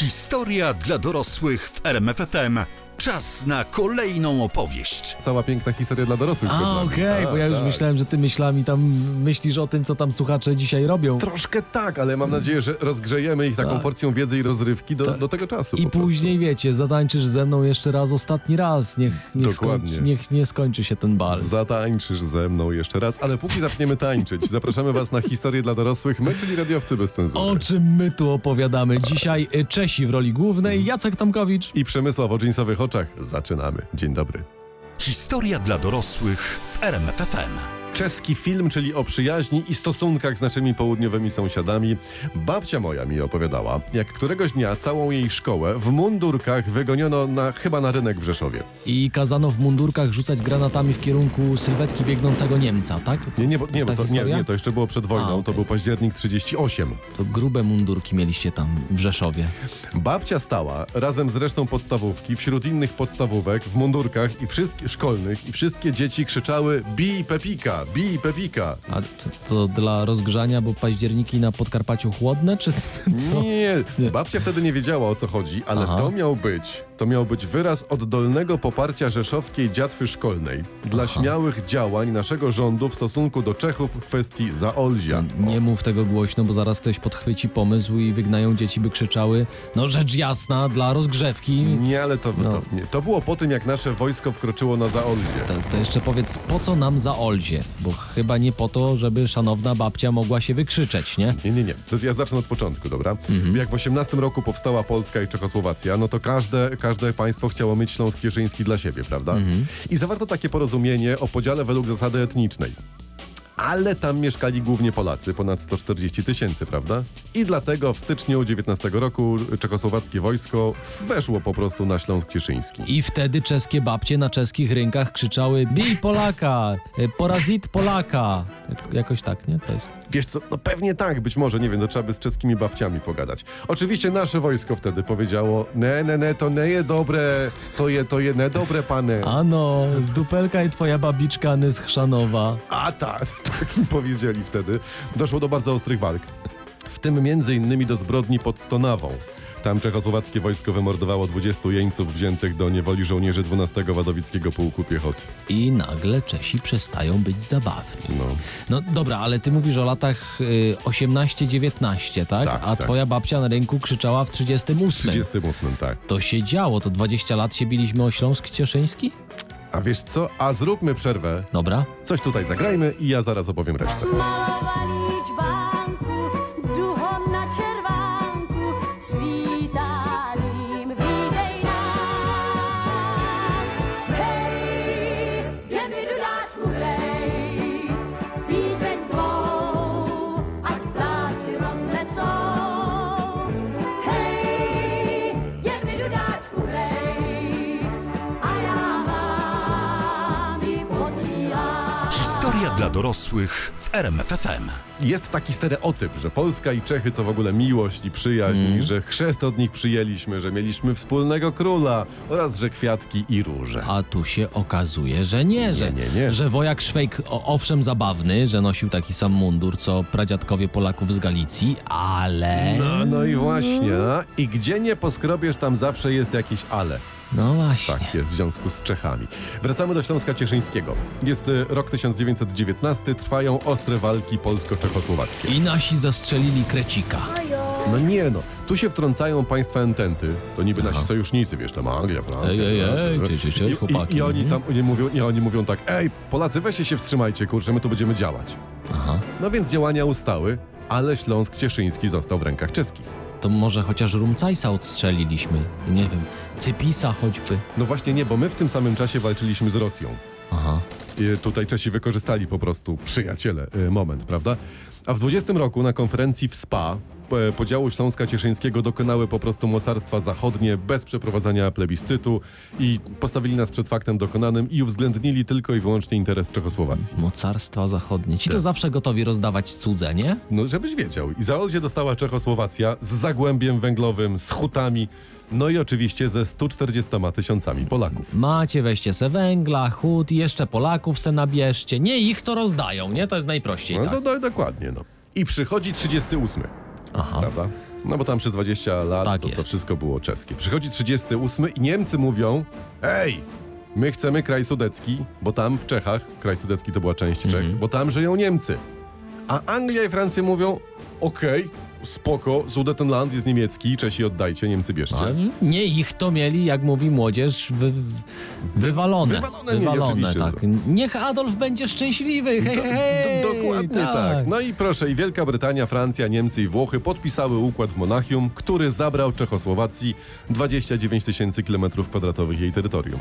Historia dla dorosłych w RMFFM. Czas na kolejną opowieść. Cała piękna historia dla dorosłych. przed A, nami. okej, Tak, bo ja już tak. myślałem, że ty myślami tam myślisz o tym, co tam słuchacze dzisiaj robią. Troszkę tak, ale mam nadzieję, że rozgrzejemy ich taką Tak. porcją wiedzy i rozrywki do, Tak. do tego czasu. I po prostu. później, wiecie, zatańczysz ze mną jeszcze raz, ostatni raz. Niech, niech, Dokładnie. skończy, niech nie skończy się ten bal. Zatańczysz ze mną jeszcze raz, ale póki zaczniemy tańczyć, zapraszamy Was na historię dla dorosłych. My, czyli radiowcy bez cenzury. O czym my tu opowiadamy? Dzisiaj y, Czesi w roli głównej, Jacek Tomkowicz. I Przemysław o dżinsowych oczach. Zaczynamy. Dzień dobry. Historia dla dorosłych w RMFFM. Czeski film, czyli o przyjaźni i stosunkach z naszymi południowymi sąsiadami. Babcia moja mi opowiadała, jak któregoś dnia całą jej szkołę w mundurkach wygoniono na, chyba na rynek w Rzeszowie. I kazano w mundurkach rzucać granatami w kierunku sylwetki biegnąca Niemca, tak? To, Nie, nie, bo, to nie, bo to, nie, nie, to jeszcze było przed wojną, A, to okej. był październik 38. To grube mundurki mieliście tam w Rzeszowie. Babcia stała razem z resztą podstawówki wśród innych podstawówek w mundurkach i wszystkie szkolnych i wszystkie dzieci krzyczały bij Pepika, bij Pepika. A to, dla rozgrzania, bo październiki na Podkarpaciu chłodne, czy co? Nie, Nie. babcia wtedy nie wiedziała o co chodzi, ale Aha. to miał być, to miał być wyraz oddolnego poparcia rzeszowskiej dziatwy szkolnej dla Aha. śmiałych działań naszego rządu w stosunku do Czechów w kwestii Zaolzia. Nie mów tego głośno, bo zaraz ktoś podchwyci pomysł i wygnają dzieci, by krzyczały no rzecz jasna, dla rozgrzewki. Nie, ale to, No. to, nie. to było po tym, jak nasze wojsko wkroczyło na Zaolzie. To, to jeszcze powiedz, po co nam za Olzie? Bo chyba nie po to, żeby szanowna babcia mogła się wykrzyczeć, nie? Nie, nie, nie. To ja zacznę od początku, dobra? Mhm. Jak w 18 roku powstała Polska i Czechosłowacja, no to każde, każde państwo chciało mieć Śląsk Cieszyński dla siebie, prawda? Mhm. I zawarto takie porozumienie o podziale według zasady etnicznej. Ale tam mieszkali głównie Polacy, ponad 140 tysięcy, prawda? I dlatego w styczniu 19 roku czechosłowackie wojsko weszło po prostu na Śląsk Cieszyński. I wtedy czeskie babcie na czeskich rynkach krzyczały bij Polaka, y, porazit Polaka. Jak, jakoś tak, nie? To jest... Wiesz co, no pewnie tak, być może, nie wiem, to trzeba by z czeskimi babciami pogadać. Oczywiście nasze wojsko wtedy powiedziało, ne, ne, ne, to nie je dobre, to je, to je nedobre, pane. Ano, z dupelka i twoja babiczka Ny z Chrzanowa. A tak, tak im powiedzieli wtedy. Doszło do bardzo ostrych walk. W tym między innymi do zbrodni pod Stonawą. Tam czechosłowackie wojsko wymordowało 20 jeńców wziętych do niewoli żołnierzy 12 Wadowickiego Pułku Piechoty. I nagle Czesi przestają być zabawni. No. No dobra, ale ty mówisz o latach y, 18-19, tak? Tak, A tak. twoja babcia na rynku krzyczała w 38. 38, tak. To się działo, to 20 lat się biliśmy o Śląsk Cieszyński? A wiesz co? A zróbmy przerwę. Dobra. Coś tutaj zagrajmy i ja zaraz opowiem resztę. Mała liczbanku, Historia dla dorosłych w RMFFM. Jest taki stereotyp, że Polska i Czechy to w ogóle miłość i przyjaźń, Mm. że chrzest od nich przyjęliśmy, że mieliśmy wspólnego króla oraz że kwiatki i róże. A tu się okazuje, że nie, że, nie, nie. że wojak Szwejk, owszem zabawny, że nosił taki sam mundur, co pradziadkowie Polaków z Galicji, ale... No, no i właśnie. No. I gdzie nie poskrobiesz, tam zawsze jest jakieś ale. No właśnie. Tak jest w związku z Czechami. Wracamy do Śląska Cieszyńskiego. Jest y, rok 1919, trwają ostre walki polsko-czechosłowackie. I nasi zastrzelili Krecika. No nie no, tu się wtrącają państwa ententy, to niby Aha. nasi sojusznicy, wiesz, tam Anglia, Francja. Ej, ej, ej, no, chłopaki. i, I oni tam nie mówią, nie, oni mówią tak, ej, Polacy, weźcie się wstrzymajcie, kurczę, my tu będziemy działać. Aha. No więc działania ustały, ale Śląsk Cieszyński został w rękach czeskich. To może chociaż Rumcajsa odstrzeliliśmy. Nie wiem, Cypisa choćby. No właśnie nie, bo my w tym samym czasie walczyliśmy z Rosją. Aha. I tutaj Czesi wykorzystali po prostu przyjaciele y, moment, prawda? A w 20 roku na konferencji w SPA podziału Śląska Cieszyńskiego dokonały po prostu mocarstwa zachodnie bez przeprowadzania plebiscytu i postawili nas przed faktem dokonanym i uwzględnili tylko i wyłącznie interes Czechosłowacji. Mocarstwa zachodnie. Ci to Tak. zawsze gotowi rozdawać cudze, nie? No, żebyś wiedział. I Zaolzie dostała Czechosłowacja z zagłębiem węglowym, z hutami, no i oczywiście ze 140 tysiącami Polaków. Macie, weźcie se węgla, chód, jeszcze Polaków se nabierzcie. Nie ich to rozdają, nie? To jest najprościej, No tak? to, to, dokładnie, no. I przychodzi 38, Aha. prawda? No bo tam przez 20 lat Tak to, to wszystko było czeskie. Przychodzi 38 i Niemcy mówią, ej, my chcemy kraj sudecki, bo tam w Czechach, kraj sudecki to była część. Czech, bo tam żyją Niemcy. A Anglia i Francja mówią, okej, spoko, Sudetenland jest niemiecki, Czesi oddajcie, Niemcy bierzcie. Nie ich to mieli, jak mówi młodzież, wy, wywalone. Wywalone mieli, oczywiście. tak. Niech Adolf będzie szczęśliwy. Hej, hej, hej. Do, dokładnie tak. No i proszę, i Wielka Brytania, Francja, Niemcy i Włochy podpisały układ w Monachium, który zabrał Czechosłowacji 29 tysięcy kilometrów kwadratowych jej terytorium.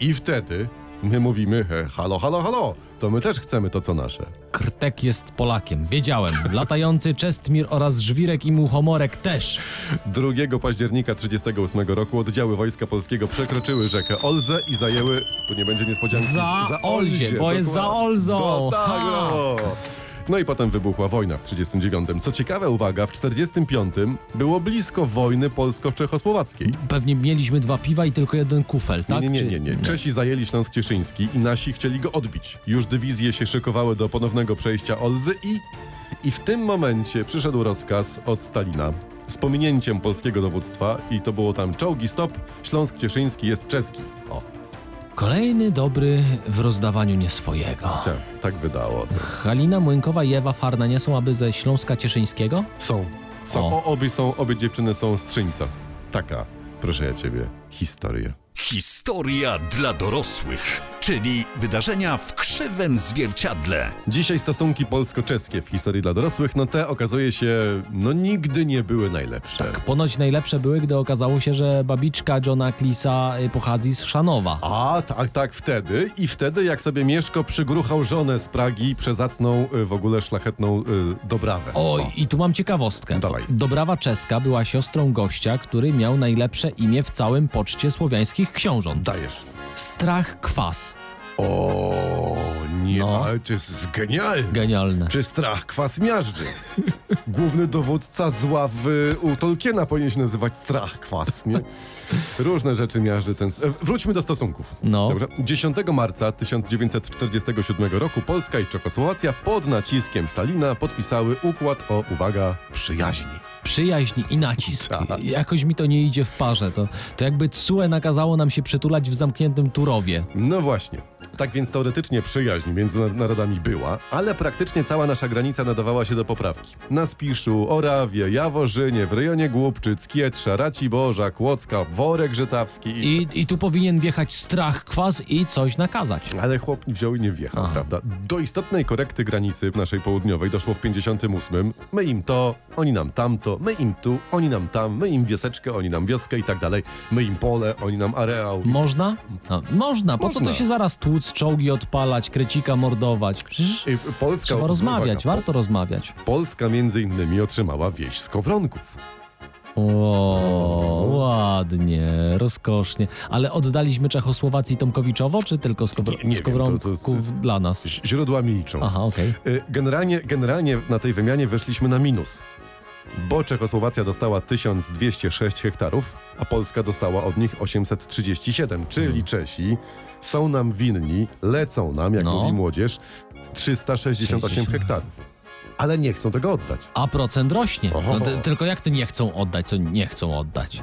I wtedy my mówimy, he, halo, halo, halo, to my też chcemy to, co nasze. Krtek jest Polakiem, wiedziałem. Latający Czestmir oraz Żwirek i Muchomorek też. 2 października 1938 roku oddziały Wojska Polskiego przekroczyły rzekę Olzę i zajęły, tu nie będzie niespodzianki, Za Olzie, bo jest za. Olzą. Bo tak, Ha. No i potem wybuchła wojna w 1939. Co ciekawe, uwaga, w 1945 było blisko wojny polsko-czechosłowackiej. Pewnie mieliśmy dwa piwa i tylko jeden kufel, tak? Nie, nie, Czy- nie, nie. Czesi zajęli Śląsk Cieszyński i nasi chcieli go odbić. Już dywizje się szykowały do ponownego przejścia Olzy i... I w tym momencie przyszedł rozkaz od Stalina z pominięciem polskiego dowództwa i to było tam czołgi stop, Śląsk Cieszyński jest czeski. O, Kolejny dobry w rozdawaniu nie swojego. tak, tak wydało. Halina Młynkowa i Ewa Farna nie są aby ze Śląska Cieszyńskiego? Są, są, O. o. obie są, obie dziewczyny są z Trzyńca. Taka, proszę ja ciebie, historia. Historia dla dorosłych, czyli wydarzenia w krzywym zwierciadle. Dzisiaj stosunki polsko-czeskie w historii dla dorosłych, no te okazuje się, no nigdy nie były najlepsze. Ponoć najlepsze były, gdy okazało się, że babiczka Johna Klisa y, pochodzi z Szanowa. A, tak, tak, wtedy. I wtedy, jak sobie Mieszko przygruchał żonę z Pragi, przezacną y, w ogóle szlachetną y, Dobrawę. O, i tu mam ciekawostkę. Dawaj. Dobrawa czeska była siostrą gościa, który miał najlepsze imię w całym poczcie słowiańskich książąt. Dajesz. Strach Kwas. O, nie, No. ale to jest genialne. Genialne. Czy strach kwas miażdży? Główny dowódca zła w, u Tolkiena powinien się nazywać strach kwas, nie? Różne rzeczy miażdży ten... e, Wróćmy do stosunków. No. Dobrze? 10 marca 1947 roku Polska i Czechosłowacja pod naciskiem Stalina podpisały układ o, uwaga, przyjaźni. Przyjaźń i nacisk. Tak. Jakoś mi to nie idzie w parze. To, to jakby TSUE nakazało nam się przytulać w zamkniętym Turowie. No właśnie. Tak więc teoretycznie przyjaźń między na- narodami była, ale praktycznie cała nasza granica nadawała się do poprawki. Na Spiszu, Orawie, Jaworzynie, w rejonie Głubczyc, Kietrza, Raciborza, Kłodzka, Worek Żytawski. I, I tu powinien wjechać strach kwas i coś nakazać. Ale chłop wziął i nie wjechał, Aha. prawda? Do istotnej korekty granicy naszej południowej doszło w 58. My im to, oni nam tamto, my im tu, oni nam tam, my im wioseczkę, oni nam wioskę i tak dalej. My im pole, oni nam areał. Można? No, można. Po co Można. to się zaraz tłuc, czołgi odpalać, krecika mordować? Przecież I Polska, trzeba rozmawiać, uwaga, warto rozmawiać. Polska między innymi otrzymała wieś z Kowronków. O, ładnie, rozkosznie. Ale oddaliśmy Czechosłowacji Tomkowiczowo, czy tylko wiem, Skowronków dla nas? Ź- Źródłami liczą. Aha, okej. Y, Generalnie, generalnie na tej wymianie weszliśmy na minus. Bo Czechosłowacja dostała 1206 hektarów, a Polska dostała od nich 837, czyli Hmm. Czesi są nam winni, lecą nam, jak No. mówi młodzież, 368 60. hektarów. Ale nie chcą tego oddać. A procent rośnie. No, ty- tylko jak to nie chcą oddać, co nie chcą oddać?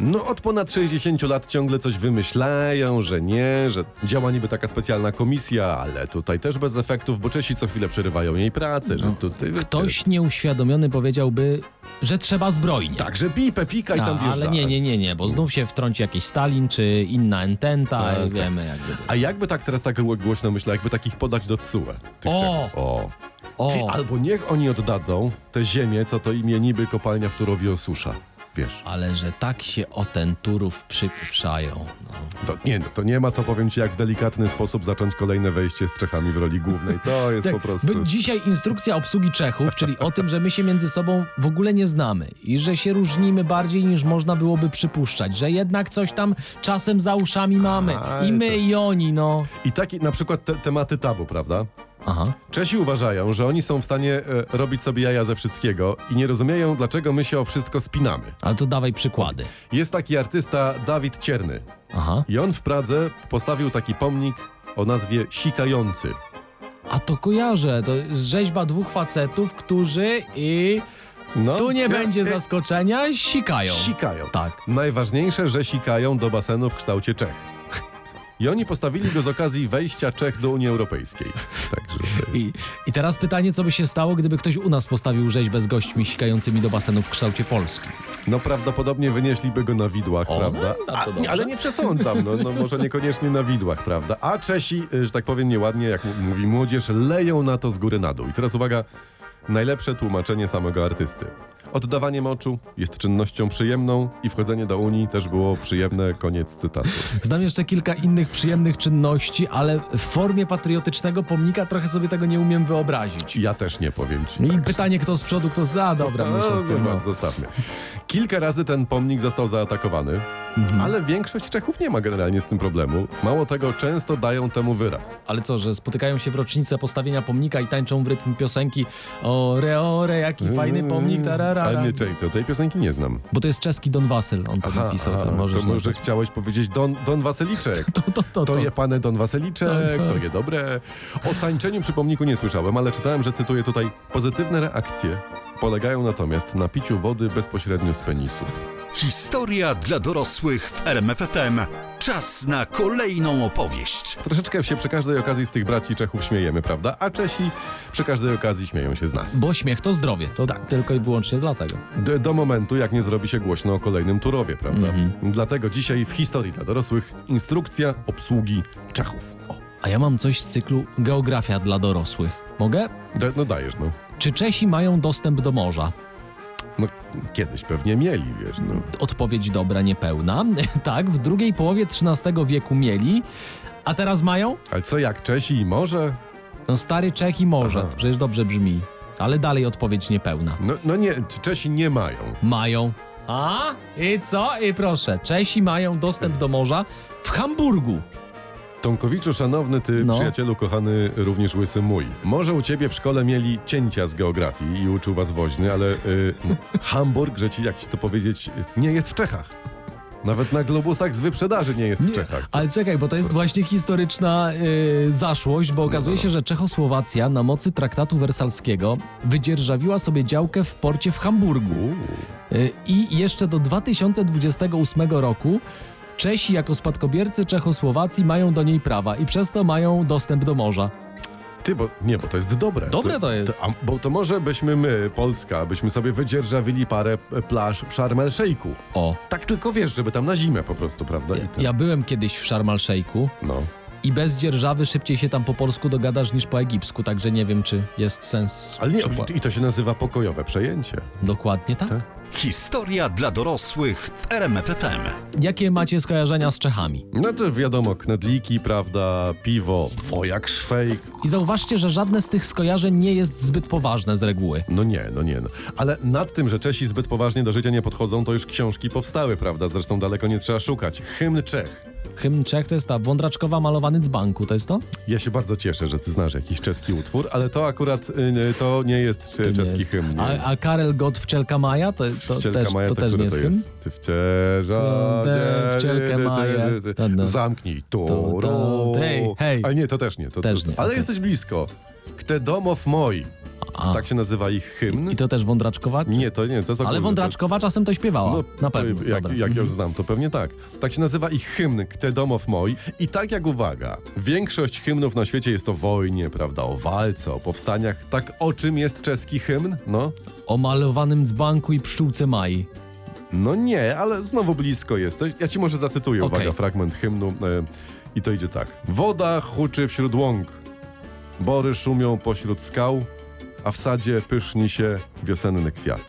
No od ponad 60 lat ciągle coś wymyślają, że nie, że działa niby taka specjalna komisja, ale tutaj też bez efektów, bo Czesi co chwilę przerywają jej pracę, że tutaj... No, Ktoś nieuświadomiony powiedziałby, że trzeba zbrojnie. Także pipę, pika i A, tam wjeżdża. ale nie, nie, nie, nie, bo znów się wtrąci jakiś Stalin czy inna ententa Tak, tak. wiemy jakby. A jakby tak teraz tak głośno myślę, jakby takich podać do TSUE? O! O. O, Ty, albo niech oni oddadzą te ziemię, co to imię niby kopalnia w Turowie osusza. Wiesz, ale że tak się o ten Turów przypiprzają. No. to nie, no, to nie ma to powiem ci jak w delikatny sposób zacząć kolejne wejście z Czechami w roli głównej. To jest Tak, po prostu... dzisiaj instrukcja obsługi Czechów, czyli o tym, że my się między sobą w ogóle nie znamy i że się różnimy bardziej niż można byłoby przypuszczać, że jednak coś tam czasem za uszami mamy. A, I my, to- i oni, no. I takie na przykład te, tematy tabu, prawda? Aha. Czesi uważają, że oni są w stanie e, robić sobie jaja ze wszystkiego i nie rozumieją, dlaczego my się o wszystko spinamy. Ale to dawaj przykłady. Jest taki artysta Dawid Cierny Aha. i on w Pradze postawił taki pomnik o nazwie Sikający. A to kojarzę. To jest rzeźba dwóch facetów, którzy i No, Tu nie będzie e, zaskoczenia, sikają. Sikają. Tak. Najważniejsze, że sikają do basenu w kształcie Czech. I oni postawili go z okazji wejścia Czech do Unii Europejskiej. Także to I, I teraz pytanie, co by się stało, gdyby ktoś u nas postawił rzeźbę z gośćmi sikającymi do basenu w kształcie Polski? no prawdopodobnie wynieśliby go na widłach, O, prawda? no, A, ale nie przesądzam, no, no może niekoniecznie na widłach, prawda? A Czesi, y, że tak powiem nieładnie, jak mówi młodzież, leją na to z góry na dół. I teraz uwaga, najlepsze tłumaczenie samego artysty. Oddawanie moczu jest czynnością przyjemną i wchodzenie do Unii też było przyjemne, koniec cytatu. Znam jeszcze kilka innych przyjemnych czynności, ale w formie patriotycznego pomnika trochę sobie tego nie umiem wyobrazić. Ja też nie powiem ci. I tak. pytanie, kto z przodu, kto z... A, dobra, myślę z tym. no, No. Zostawmy. Kilka razy ten pomnik został zaatakowany, Mhm. ale większość Czechów nie ma generalnie z tym problemu. Mało tego, często dają temu wyraz. Ale co, że spotykają się w rocznicę postawienia pomnika i tańczą w rytm piosenki Ore, ore, jaki fajny pomnik, tarara. Ale nie, czekaj, to tej piosenki nie znam. Bo to jest czeski Don Wasyl, on to napisał. aha, to to może znać. chciałeś powiedzieć Don, Don Waseliczek. to, to, to, To to. je pane Don Waseliczek, Tak, tak. to je dobre. O tańczeniu przy pomniku nie słyszałem, ale czytałem, że cytuję tutaj pozytywne reakcje polegają natomiast na piciu wody bezpośrednio z penisów. Historia dla dorosłych w RMFFM. Czas na kolejną opowieść. Troszeczkę się przy każdej okazji z tych braci Czechów śmiejemy, prawda? A Czesi przy każdej okazji śmieją się z nas. Bo śmiech to zdrowie. To tylko i wyłącznie dlatego. Do, do momentu, jak nie zrobi się głośno o kolejnym Turowie, prawda? Dlatego dzisiaj w historii dla dorosłych instrukcja obsługi Czechów. O, A ja mam coś z cyklu Geografia dla dorosłych. Mogę? da, no dajesz, no. Czy Czesi mają dostęp do morza? No kiedyś pewnie mieli, wiesz, no. Odpowiedź dobra, niepełna. tak, w drugiej połowie XIII wieku mieli, a teraz mają? Ale co jak Czesi i może? No stary Czech i morze, Aha. to przecież dobrze brzmi. Ale dalej odpowiedź niepełna. No, no nie, Czesi nie mają. Mają. A? I co? I proszę, Czesi mają dostęp do morza w Hamburgu. Tomkowiczu, szanowny ty, No. przyjacielu kochany, również łysy mój. Może u ciebie w szkole mieli cięcia z geografii i uczył was woźny, ale y, Hamburg, że ci, jak ci to powiedzieć, nie jest w Czechach. Nawet na globusach z wyprzedaży nie jest w Czechach. Ale czekaj, bo to jest właśnie historyczna y, zaszłość, bo okazuje No. się, że Czechosłowacja na mocy traktatu wersalskiego wydzierżawiła sobie działkę w porcie w Hamburgu. Y, I jeszcze do 2028 roku Czesi jako spadkobiercy Czechosłowacji mają do niej prawa i przez to mają dostęp do morza. Ty, bo nie, bo to jest dobre. Dobre to jest. a, bo to może byśmy my, Polska, byśmy sobie wydzierżawili parę e, plaż w Sharm el Sheikhu. O, Tak tylko wiesz, żeby tam na zimę po prostu, prawda? To- ja byłem kiedyś w Sharm el-Sheikhu No. i bez dzierżawy szybciej się tam po polsku dogadasz niż po egipsku, także nie wiem, czy jest sens. Ale nie, i to się nazywa pokojowe przejęcie. Dokładnie tak. Tak. Historia dla dorosłych w RMFFM. Jakie macie skojarzenia z Czechami? No to wiadomo, knedliki, prawda, piwo, wojak szwejk. I zauważcie, że żadne z tych skojarzeń nie jest zbyt poważne z reguły. No nie, no nie. No. Ale nad tym, że Czesi zbyt poważnie do życia nie podchodzą, to już książki powstały, prawda? Zresztą daleko nie trzeba szukać. Hymn Czech. Hymn Czech to jest ta Wądraczkowa malowany z banku, to jest to? Ja się bardzo cieszę, że ty znasz jakiś czeski utwór, ale to akurat y, to nie jest To czeski jest. hymn. Nie. A, a Karel Gott Wcielka Maja to, to, Wcielka też, Maja, to to, też nie jest to hymn? Ty Będę wcielkę Maja. Zamknij To, to, hej, hej. Ale nie, to też nie. To, Też to, nie, Ale okej. jesteś blisko. Kte domow moi. A, Tak się nazywa ich hymn. I to też Wądraczkowa? Nie, to nie, to jest Ale Wądraczkowa czasem to śpiewała. No, Na pewno. Jak, jak ja już znam, to pewnie tak. Tak się nazywa ich hymn Kte domow moi. I tak jak uwaga, większość hymnów na świecie jest o wojnie, prawda, o walce, o powstaniach. Tak o czym jest czeski hymn? No, O malowanym dzbanku i pszczółce Mai. no nie, ale znowu blisko jesteś. Ja ci może zacytuję, Okej. uwaga, fragment hymnu. E, I to idzie tak. Woda huczy wśród łąk, bory szumią pośród skał, a w sadzie pyszni się wiosenny kwiat.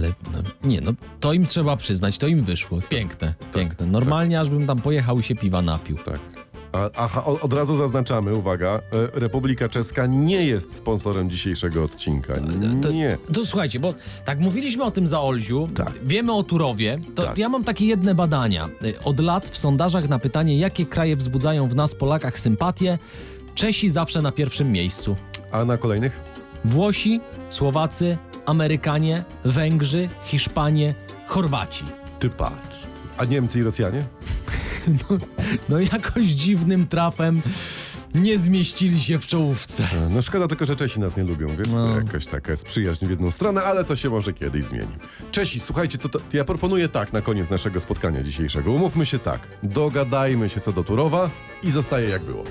Ale no, nie, no to im trzeba przyznać, to im wyszło. Piękne, Tak, piękne. Normalnie, aż bym tam pojechał i się piwa napił. Tak. A, aha, od razu zaznaczamy, uwaga, e, Republika Czeska nie jest sponsorem dzisiejszego odcinka. To, Nie. To słuchajcie, bo tak mówiliśmy o tym za Olziu, Tak. wiemy o Turowie, to Tak. ja mam takie jedne badania. Y, Od lat w sondażach na pytanie, jakie kraje wzbudzają w nas Polakach sympatię, Czesi zawsze na pierwszym miejscu. A na kolejnych? Włosi, Słowacy, Amerykanie, Węgrzy, Hiszpanie, Chorwaci. Ty patrz. A Niemcy i Rosjanie? No jakoś dziwnym trafem nie zmieścili się w czołówce. E, No szkoda tylko, że Czesi nas nie lubią, wiesz? No. To Jakaś taka jest przyjaźń w jedną stronę, ale to się może kiedyś zmieni. Czesi, słuchajcie, to, to ja proponuję tak na koniec naszego spotkania dzisiejszego. Umówmy się tak, dogadajmy się co do Turowa i zostaje jak było.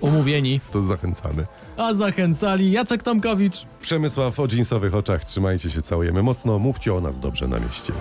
Umówieni. To zachęcamy. A zachęcali Jacek Tomkowicz. Przemysław o dżinsowych oczach, trzymajcie się, całujemy mocno, mówcie o nas dobrze na mieście.